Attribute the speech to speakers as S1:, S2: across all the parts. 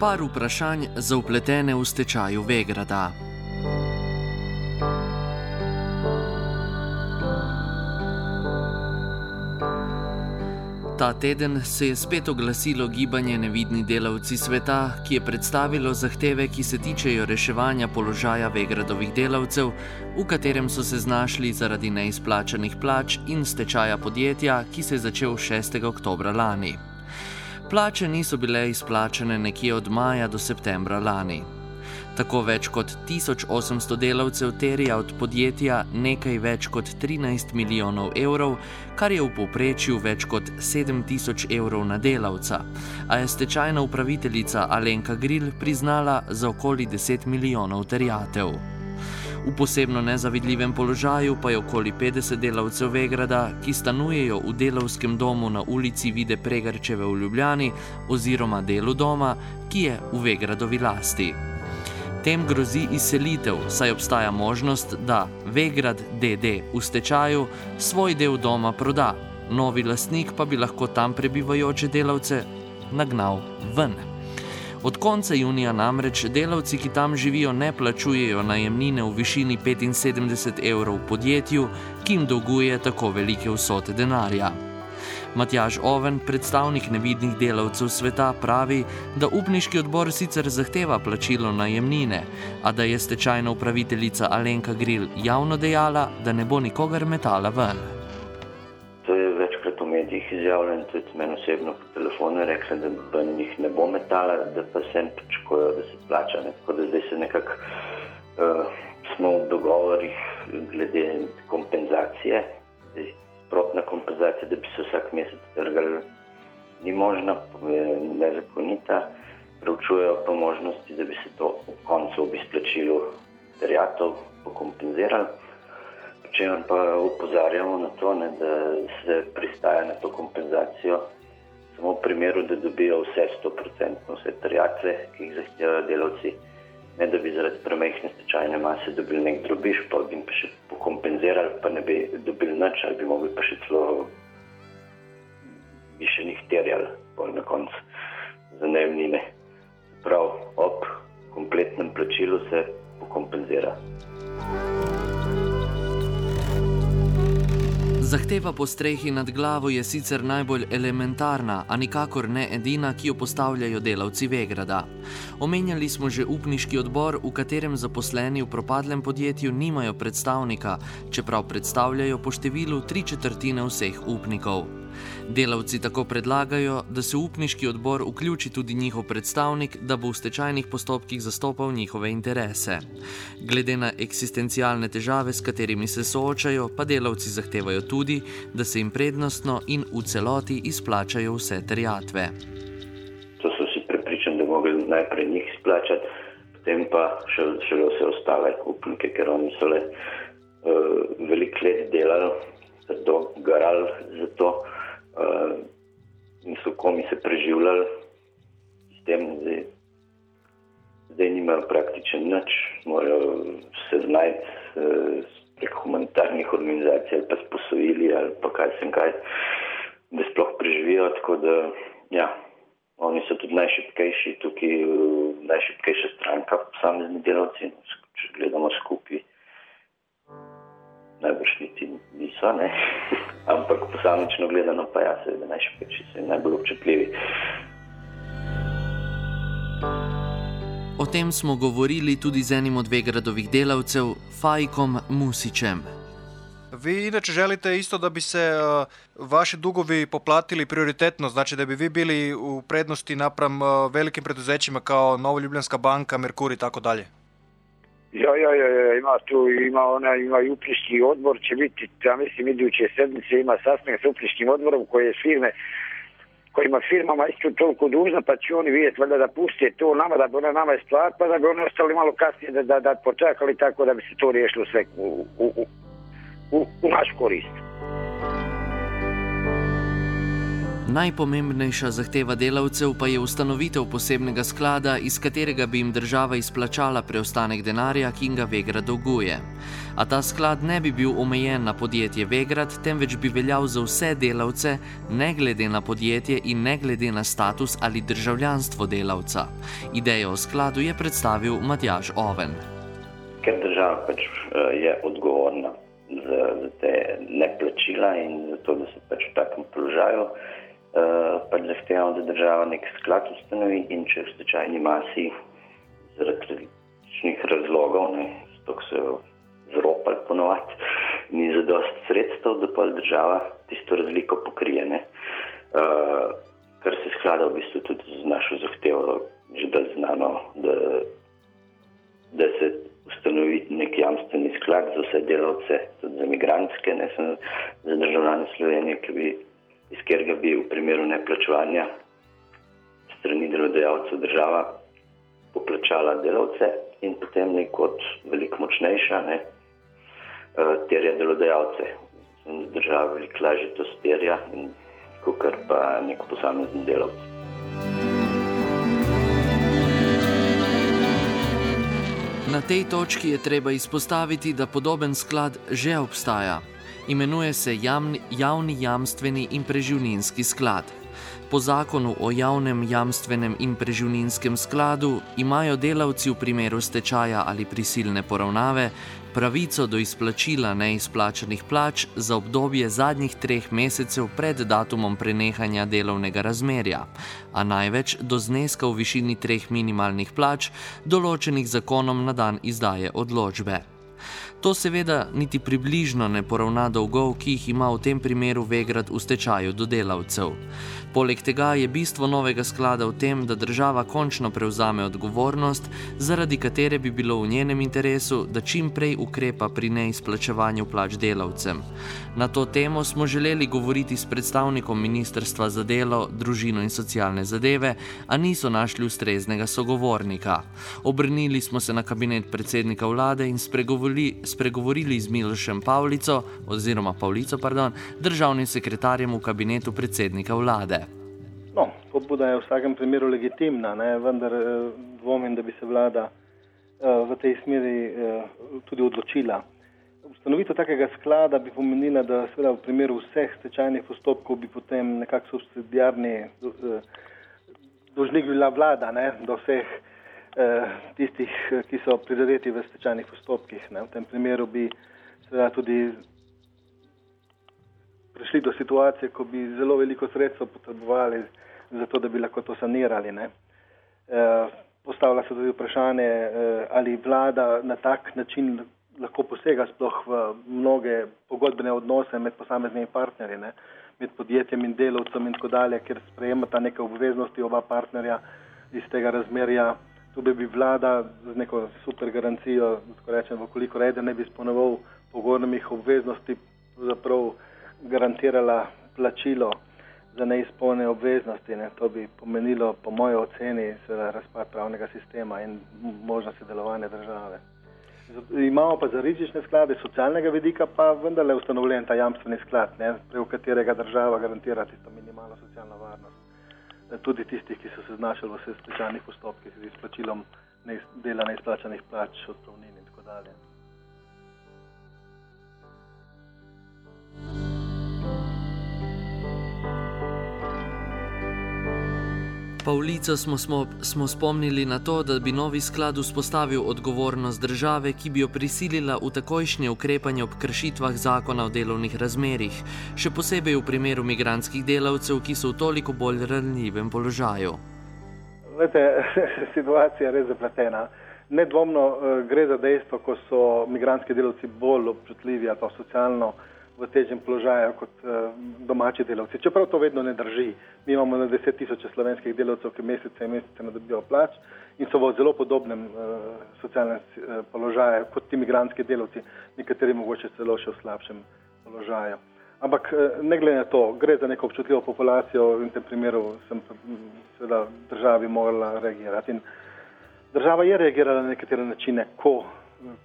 S1: Par vprašanj za upletene v stečaju Vegrada. Ta teden se je spet oglasilo gibanje Nevidni delavci sveta, ki je predstavilo zahteve, ki se tičejo reševanja položaja Vegradovih delavcev, v katerem so se znašli zaradi neizplačanih plač in stečaja podjetja, ki se je začel 6. oktober lani. Plače niso bile izplačane nekje od maja do septembra lani. Tako več kot 1800 delavcev terja od podjetja nekaj več kot 13 milijonov evrov, kar je v povprečju več kot 7000 evrov na delavca, a je stečajna upraviteljica Alenka Grill priznala za okoli 10 milijonov terjatev. V posebno nezavidljivem položaju pa je okoli 50 delavcev Vegrada, ki stanujejo v delovskem domu na ulici Vide Pregarčeve v Ljubljani oziroma delu doma, ki je v Vegradovi lasti. Tem grozi izselitev, saj obstaja možnost, da Vegrad DD v stečaju svoj del doma proda, novi lastnik pa bi lahko tam prebivajoče delavce nagnal ven. Od konca junija namreč delavci, ki tam živijo, ne plačujejo najemnine v višini 75 evrov podjetju, ki jim dolguje tako velike vsote denarja. Matjaž Oven, predstavnik nevidnih delavcev sveta, pravi, da upniški odbor sicer zahteva plačilo najemnine, a da je stečajna upraviteljica Alenka Grill javno dejala, da ne bo nikogar metala ven.
S2: Medijih izjavljeno, tudi meni osebno po telefonu rekla, da ven jih ne bo metala, da pa sem pričakujejo, da se plača. Ne? Tako da zdaj se nekako uh, smo v dogovorih glede kompenzacije. Zdaj, sprotna kompenzacija, da bi se vsak mesec trgali, ni možna, je nezakonita. Preučujejo pa možnosti, da bi se to v koncu v izplačilu terjatov pokompenzirali. Če vam pa upozarjamo na to, ne, da se pristaja na to kompenzacijo samo v primeru, da dobijo vse 100% vse terjatve, ki jih zahtevajo delavci ne da bi zaradi premehne stečajne mase dobili nek drobiš, pa bi jim pa še pokompenzirali, pa ne bi dobili nič, ali bi mogli pa še celo bi še njih terjali, pol na koncu za najemnine. Prav ob kompletnem plačilu se pokompenzira.
S1: Zahteva po strehi nad glavo je sicer najbolj elementarna, a nikakor ne edina, ki jo postavljajo delavci Vegrada. Omenjali smo že upniški odbor, v katerem zaposleni v propadlem podjetju nimajo predstavnika, čeprav predstavljajo po številu tri četrtine vseh upnikov. Delavci tako predlagajo, da se upniški odbor vključi tudi njihov predstavnik, da bo v stečajnih postopkih zastopal njihove interese. Glede na eksistencialne težave, s katerimi se soočajo, pa delavci zahtevajo tudi, da se jim prednostno in v celoti izplačajo vse terjatve.
S2: To so vsi prepričani, da bomo najprej njih izplačati, potem pa še, vse ostale upnike, ker oni so le uh, veliko let delali, zato garali za to uh, in so komi se preživljali s tem, da zdaj nimajo praktično nič, morajo se znajti uh, prek humanitarnih organizacij ali pa sposojili ali pa kaj sem kaj, da sploh preživijo. Tako da, ja, oni so tudi najšipkejši, tukaj uh, najšipkejša stranka, posamezni delavci, če gledamo skupaj. najbrž niti niso, ne? ampak posamično gledano pa ja, seveda najšipkejši so in najbolj občutljivi.
S1: O tem smo govorili tudi z enim od Vegradovih delavcev, Fajkom Musičem.
S3: Vi inače želite isto da bi se uh, vaši dugovi poplatili prioritetno, znači da bi vi bili u prednosti napram uh, velikim preduzećima kao Novo Ljubljanska banka, Merkur i tako dalje?
S4: Ja, ja, ja, ja, ima tu, ima ona, ima i upliški odbor, će biti, ja mislim, iduće sedmice ima sastanak s upliškim odborom koje firme, kojima firmama isto toliko dužna, pa će oni vidjeti valjda da puste to nama, da bi ona nama isplat, pa da bi oni ostali malo kasnije da, da, da počekali tako da bi se to riješilo sve u, u, u, u naš korist.
S1: Najpomembnejša zahteva delavcev pa je ustanovitev posebnega sklada, iz katerega bi jim država izplačala preostanek denarja, ki ga Vegrad dolguje. A ta sklad ne bi bil omejen na podjetje Vegrad, temveč bi veljal za vse delavce, ne glede na podjetje in ne glede na status ali državljanstvo delavca. Idejo o skladu je predstavil Matjaž Oven.
S2: Ker država pač je odgovorna za, za te neplačila in za to, da se pač v takem položaju. Uh, pač zahtevamo, da država nek sklad ustanovi in če v stečajni masi zaradi različnih razlogov, ne, to se zropali ponovati, ni za dost sredstev, da pa država tisto razliko pokrije. Uh, kar se sklada v bistvu tudi z našo zahtevo, že da znano, da, da se ustanovi nek jamstveni sklad za vse delavce, tudi za migrantske, ne samo za državljane Slovenije, ki bi iz katerega bi v primeru neplačevanja strani delodajalcev država poplačala delavce in potem nek kot veliko močnejša ne, terja delodajalce. Država veliko lažje to sterja, kot pa nek posamezni delavci.
S1: Na tej točki je treba izpostaviti, da podoben sklad že obstaja imenuje se javni, javni jamstveni in preživninski sklad. Po zakonu o javnem jamstvenem in preživninskem skladu imajo delavci v primeru stečaja ali prisilne poravnave pravico do izplačila neizplačanih plač za obdobje zadnjih treh mesecev pred datumom prenehanja delovnega razmerja, a največ do zneska v višini treh minimalnih plač, določenih zakonom na dan izdaje odločbe. To seveda niti približno ne poravna dolgov, ki jih ima v tem primeru Vegrad v stečaju do delavcev. Poleg tega je bistvo novega sklada v tem, da država končno prevzame odgovornost, zaradi katere bi bilo v njenem interesu, da čim prej ukrepa pri neizplačevanju plač delavcem. Na to temo smo želeli govoriti s predstavnikom Ministrstva za delo, družino in socialne zadeve, a niso našli ustreznega sogovornika. Obrnili smo se na kabinet predsednika vlade in spregovorili, spregovorili z Milošem Pavlico, oziroma Pavlico, pardon, državnim sekretarjem v kabinetu predsednika vlade.
S5: No, pobuda je v vsakem primeru legitimna, ne? vendar eh, dvomim, da bi se vlada uh, v tej smeri uh, tudi odločila. Ustanovitev takega sklada bi pomenila, da seveda v primeru vseh stečajnih postopkov bi potem nekako subsidijarni dožnik bila vlada ne? do vseh tistih, ki so prizadeti v stečajnih postopkih. Ne? V tem primeru bi seveda tudi prišli do situacije, ko bi zelo veliko sredstev potrebovali zato da bi lahko to sanirali. Ne. E, postavlja se tudi vprašanje, ali vlada na tak način lahko posega sploh v mnoge pogodbene odnose med posameznimi partnerji, ne, med podjetjem in delovcem in tako dalje, ker sprejemata neke obveznosti oba partnerja iz tega razmerja. Tu bi, bi vlada z neko super garancijo, tako rečem, vkoliko rede ne bi izpolnjeval pogodbenih obveznosti, zaprav garantirala plačilo za neizpolnjene obveznosti. Ne. To bi pomenilo, po moji oceni, razpad pravnega sistema in možnosti delovanja države. Imamo pa za rizične sklade socialnega vidika pa vendarle ustanovljen ta jamstveni sklad, ne, preko katerega država garantira tisto minimalno socialno varnost. Tudi tistih, ki so se znašli v vseh stečajnih postopkih z izplačilom dela neizplačanih plač, odpravnin in tako dalje.
S1: Pavlico smo, smo, smo spomnili na to, da bi novi sklad vzpostavil odgovornost države, ki bi jo prisilila v takojšnje ukrepanje ob kršitvah zakona o delovnih razmerih, še posebej v primeru migranskih delavcev, ki so v toliko bolj ranljivem položaju.
S5: Vete, situacija je res zapletena. Nedvomno eh, gre za dejstvo, ko so migranski delavci bolj občutljivi ali pa socialno v težjem položaju kot uh, domači delavci. Čeprav to vedno ne drži. Mi imamo na deset tisoče slovenskih delavcev, ki mesece in mesece ne dobijo plač in so v zelo podobnem uh, socialnem uh, položaju kot ti migranski delavci, nekateri mogoče celo še v slabšem položaju. Ampak ne glede na to, gre za neko občutljivo populacijo in v tem primeru sem seveda državi morala reagirati. In država je reagirala na nekatere načine, ko,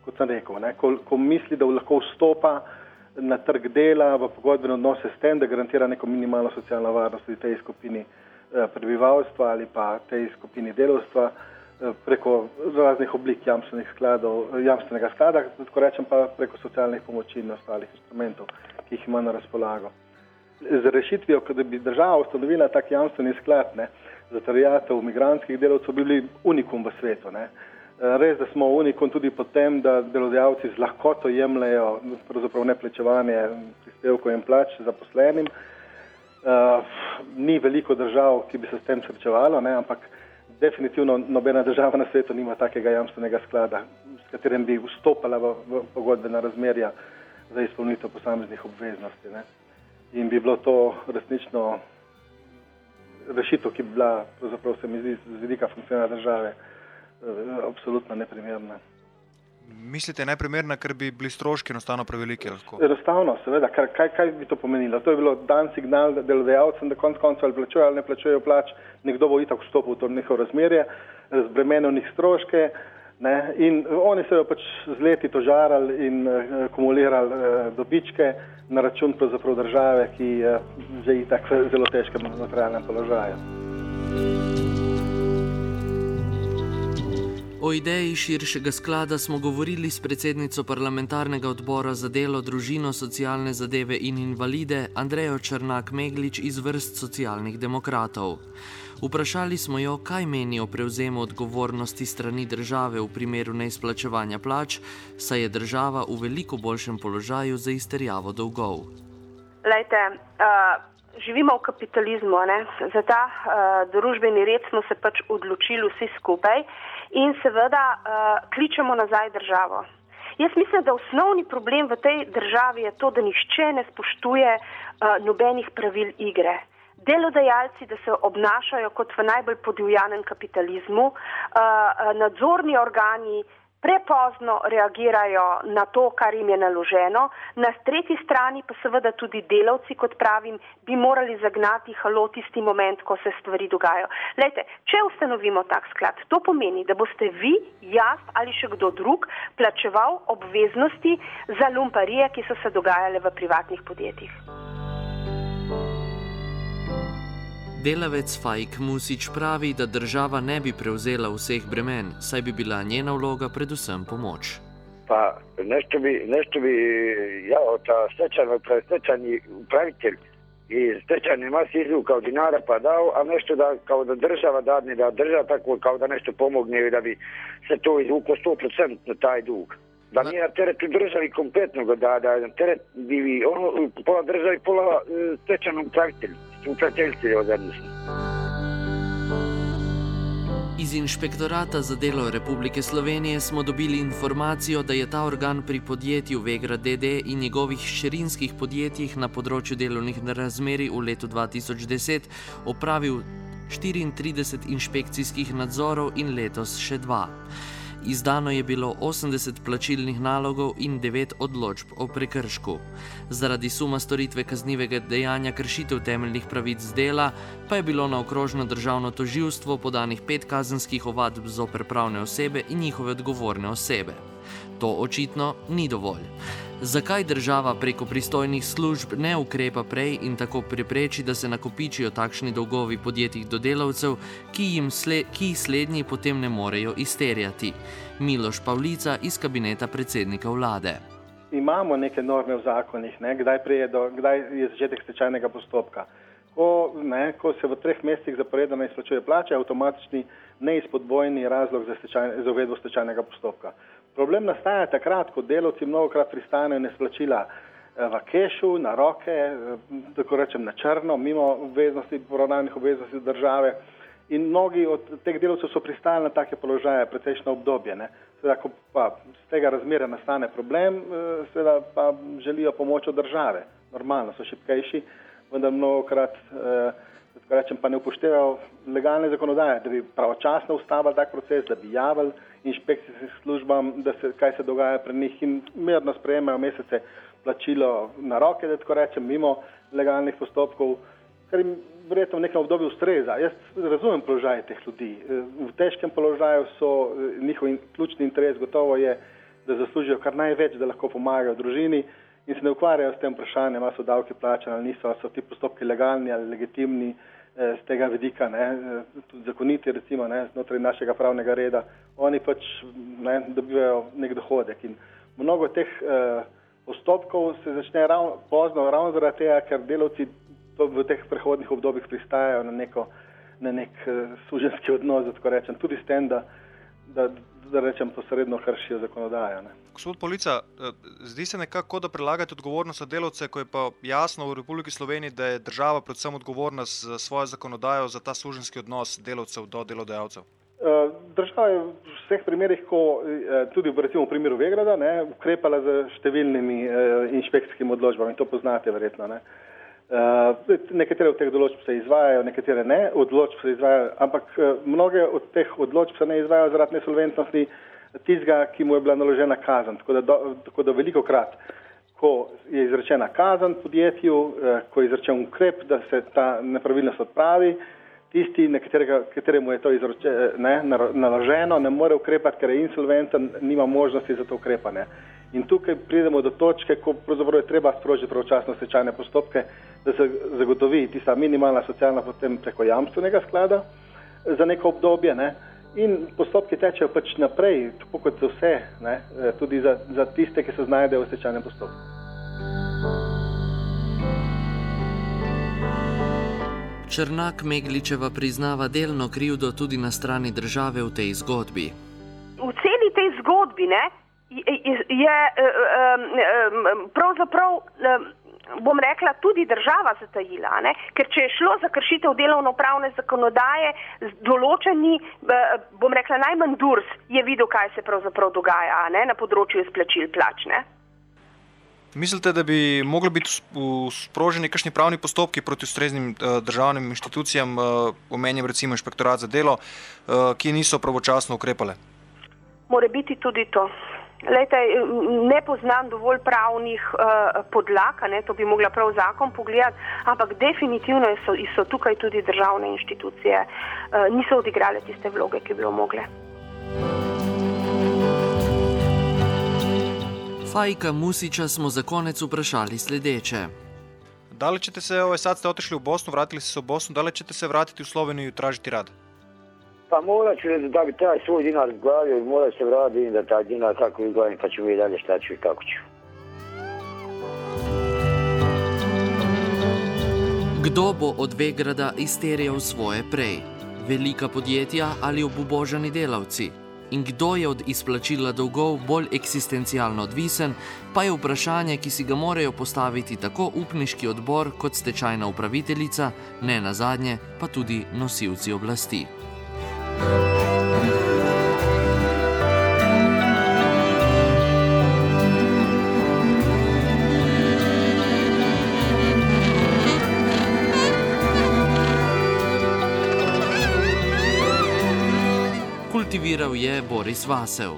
S5: kot sem rekel, ne, ko, ko misli, da lahko vstopa na trg dela, v pogodbene odnose s tem, da garantira neko minimalno socialno varnost tudi tej skupini eh, prebivalstva ali pa tej skupini delovstva eh, preko raznih oblik jamstvenih skladov, eh, jamstvenega sklada, tako rečem pa preko socialnih pomoči in ostalih instrumentov, ki jih ima na razpolago. Z rešitvijo, da bi država ustanovila tak jamstveni sklad ne, za terjatev migrantskih delovcev, bi bili unikum v svetu. Ne. Res, da smo unikom tudi po tem, da delodajalci z lahkoto jemljajo neplačevanje prispevkov in plač zaposlenim. Uh, ni veliko držav, ki bi se s tem srečevalo, ne, ampak definitivno nobena država na svetu nima takega jamstvenega sklada, s katerim bi vstopala v, v pogodbena razmerja za izpolnitev posameznih obveznosti. Ne. In bi bilo to resnično rešitev, ki bi bila, pravzaprav se mi zdi, z vidika funkcioniranja države. Eh, absolutno neprimerna.
S3: Mislite, neprimerna, ker bi bili stroški enostavno preveliki?
S5: Enostavno, seveda. Kar, kaj, kaj bi to pomenilo? To je bilo dan signal delodajalcem, da konc koncev ali plačujejo ali ne plačujejo plač, nekdo bo itak vstopil v to njihovo razmerje, razbremenil njih stroške. Ne? In oni so jo pač z leti tožarali in uh, kumulirali uh, dobičke na račun države, ki je že itak zelo težkem materialnem položaju.
S1: O ideji širšega sklada smo govorili s predsednico parlamentarnega odbora za delo, družino, socialne zadeve in invalide Andrejo Črnak Meglič iz vrst socialnih demokratov. Vprašali smo jo, kaj meni o prevzemu odgovornosti strani države v primeru neizplačevanja plač, saj je država v veliko boljšem položaju za izterjavo dolgov.
S6: Lejte, uh, živimo v kapitalizmu, ne? za ta uh, družbeni red smo se pač odločili vsi skupaj in seveda uh, kličemo nazaj državo. Jaz mislim, da osnovni problem v tej državi je to, da nišče ne spoštuje uh, nobenih pravil igre. Delodajalci, da se obnašajo kot v najbolj podivjanem kapitalizmu, uh, nadzorni organi, prepozno reagirajo na to, kar jim je naloženo, na tretji strani pa seveda tudi delavci, kot pravim, bi morali zagnati halo tisti moment, ko se stvari dogajajo. Lejte, če ustanovimo tak sklad, to pomeni, da boste vi, jaz ali še kdo drug plačeval obveznosti za lumparije, ki so se dogajale v privatnih podjetjih.
S1: Delavec Fajk Musič pravi, da država ne bi prevzela vseh bremen, saj bi bila njena vloga predvsem pomoč.
S4: Pa nešto bi, nešto bi ja, ta stečajni, stečajni upravitelj iz stečajne mase izvukao dinara pa dao, a nešto da kao da država dadne, da država tako kao da nešto pomogne da bi se to izvuklo 100% na taj dug. Da nije na teretu državi kompletno, da, da na teret bi ono, pola državi, pola e, stečajnom upravitelju.
S1: Iz inšpektorata za delo Republike Slovenije smo dobili informacijo, da je ta organ pri podjetju Vegra DD in njegovih širinskih podjetjih na področju delovnih razmeri v letu 2010 opravil 34 inšpekcijskih nadzorov in letos še dva. Izdano je bilo 80 plačilnih nalogov in 9 odločb o prekršku. Zaradi suma storitve kaznivega dejanja kršitev temeljnih pravic dela pa je bilo na okrožno državno toživstvo podanih pet kazenskih ovadb zoper pravne osebe in njihove odgovorne osebe. To očitno ni dovolj. Zakaj država preko pristojnih služb ne ukrepa prej in tako prepreči, da se nakopičijo takšni dolgovi podjetij do delavcev, ki jim sle, ki slednji potem ne morejo izterjati? Miloš Pavlica iz kabineta predsednika vlade.
S5: Imamo neke norme v zakonih, ne? kdaj, do, kdaj je začetek stečajnega postopka. ko, ne, ko se v treh mesecih zaporedoma izplačuje plače, avtomatični neizpodbojni razlog za, stečaj, za uvedbo stečajnega postopka. Problem nastaja takrat, ko delavci mnogokrat pristanejo nesplačila v kešu, na roke, tako rečem na črno, mimo obveznosti, poravnanih obveznosti države. In mnogi od teh delavcev so pristali na take položaje precejšno obdobje. Ne. Seveda, ko pa z tega razmera nastane problem, seveda pa želijo pomoč od države. Normalno so šipkejši, vendar mnogokrat, tako rečem, pa ne upoštevajo legalne zakonodaje, da bi pravočasno ustavili tak proces, da bi javili inšpekcijskim službam, da se, kaj se dogaja pri njih in mirno sprejemajo mesece plačilo na roke, da tako rečem, mimo legalnih postopkov, kar jim verjetno v nekem obdobju ustreza. Jaz razumem položaj teh ljudi. V težkem položaju so njihov ključni interes gotovo je, da zaslužijo kar največ, da lahko pomagajo družini in se ne ukvarjajo s tem vprašanjem, ali so davki plačani ali niso, ali so ti postopki legalni ali legitimni z tega vidika, ne, tudi zakoniti recimo ne, znotraj našega pravnega reda. Oni pač ne, dobivajo nek dohodek in mnogo teh eh, postopkov se začne ravno pozno, ravno zaradi tega, ker delavci v teh prehodnih obdobjih pristajajo na, neko, na nek uh, suženski odnos, da tako rečem, tudi s tem, da, da, da rečem posredno kršijo zakonodajo. Ne.
S3: Gospod Polica, zdi se nekako, da prelagate odgovornost na delavce, ko je pa jasno v Republiki Sloveniji, da je država predvsem odgovorna za svojo zakonodajo, za ta suženski odnos delavcev do delodajalcev.
S5: Država je v vseh primerih, ko tudi recimo v primeru Vegrada, ne, ukrepala z številnimi inšpekcijskimi odločbami, to poznate verjetno. Ne. Uh, nekatere od teh določb se izvajajo, nekatere ne, odločb se izvajajo, ampak uh, mnoge od teh odločb se ne izvajajo zaradi nesolventnosti tistega, ki mu je bila naložena kazen. Tako da, do, tako da veliko krat, ko je izrečena kazen podjetju, uh, ko je izrečen ukrep, da se ta nepravilnost odpravi, tisti, kateremu je to izroče, ne, naloženo, ne more ukrepati, ker je insolventen, nima možnosti za to ukrepanje. In tukaj pridemo do točke, ko pravzaprav je treba sprožiti pravočasno stečajne postopke, da se zagotovi tista minimalna socialna potem preko jamstvenega sklada za neko obdobje. Ne? In postopki tečejo pač naprej, tako kot za vse, ne? tudi za, za tiste, ki se znajdejo v stečajnem postopku.
S1: Črnak Megličeva priznava delno krivdo tudi na strani države v tej zgodbi.
S6: V celi tej zgodbi ne, je, je pravzaprav, bom rekla, tudi država zatajila. Ne? Ker če je šlo za kršitev delovno-pravne zakonodaje, določeni, bom rekla, najmanj durs je videl, kaj se pravzaprav dogaja ne? na področju izplačil plač. Ne?
S3: Mislite, da bi mogli biti sproženi kakšni pravni postopki proti ustreznim državnim inštitucijam, omenjam recimo inšpektorat za delo, ki niso pravočasno ukrepale?
S6: More biti tudi to. Lejte, ne poznam dovolj pravnih uh, podlag, ne, to bi mogla prav zakon pogledati, ampak definitivno so, so tukaj tudi državne inštitucije, uh, niso odigrale tiste vloge, ki bi jo mogle.
S1: Fajka Musiča smo za konec vprašali sledeče.
S3: Da li ćete se, ovaj, sad ste otišli u Bosnu, vratili ste se u Bosnu, da li ćete se vratiti u Sloveniju i tražiti rad?
S4: Pa morat ću da bi taj svoj dinar zglavio, mora se vratiti da taj dinar kako izglavim, pa ću vidjeti dalje šta ću i kako ću.
S1: Kdo bo od Vegrada izterjal svoje prej? Velika podjetja ali obubožani delavci? In kdo je od izplačila dolgov bolj eksistencialno odvisen, pa je vprašanje, ki si ga morajo postaviti tako upniški odbor kot stečajna upraviteljica, ne na zadnje pa tudi nosilci oblasti. Kultiviral je Boris Vasev.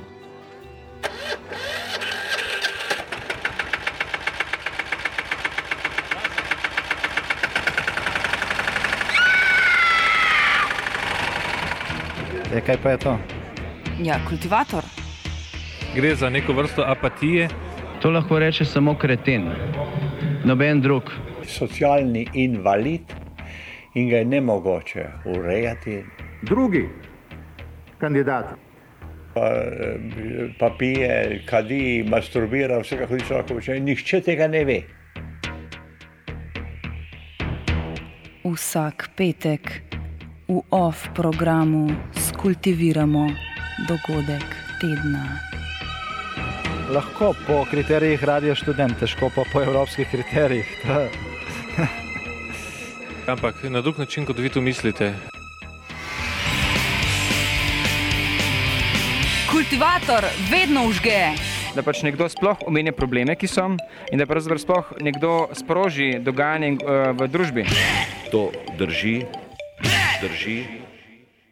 S7: E, kaj pa je to?
S8: Ja, kultivator.
S9: Gre za neko vrsto apatije.
S10: To lahko reče samo kreten, noben drug.
S11: Socialni invalid in ga je ne mogoče urejati.
S12: Drugi kandidat.
S11: Pa, pa pije, kadi, masturbira, vse kako ti človek počne. Nihče tega ne ve.
S8: vsak petek v OF programu skultiviramo dogodek tedna.
S7: Lahko po kriterijih radio študent, težko pa po evropskih kriterijih.
S9: Ampak na drug način, kot vi to mislite.
S8: Kultivator vedno užge.
S13: Da pač nekdo sploh omenja probleme, ki so, in da pravzaprav sploh nekdo sproži dogajanje uh, v družbi.
S14: To drži, drži.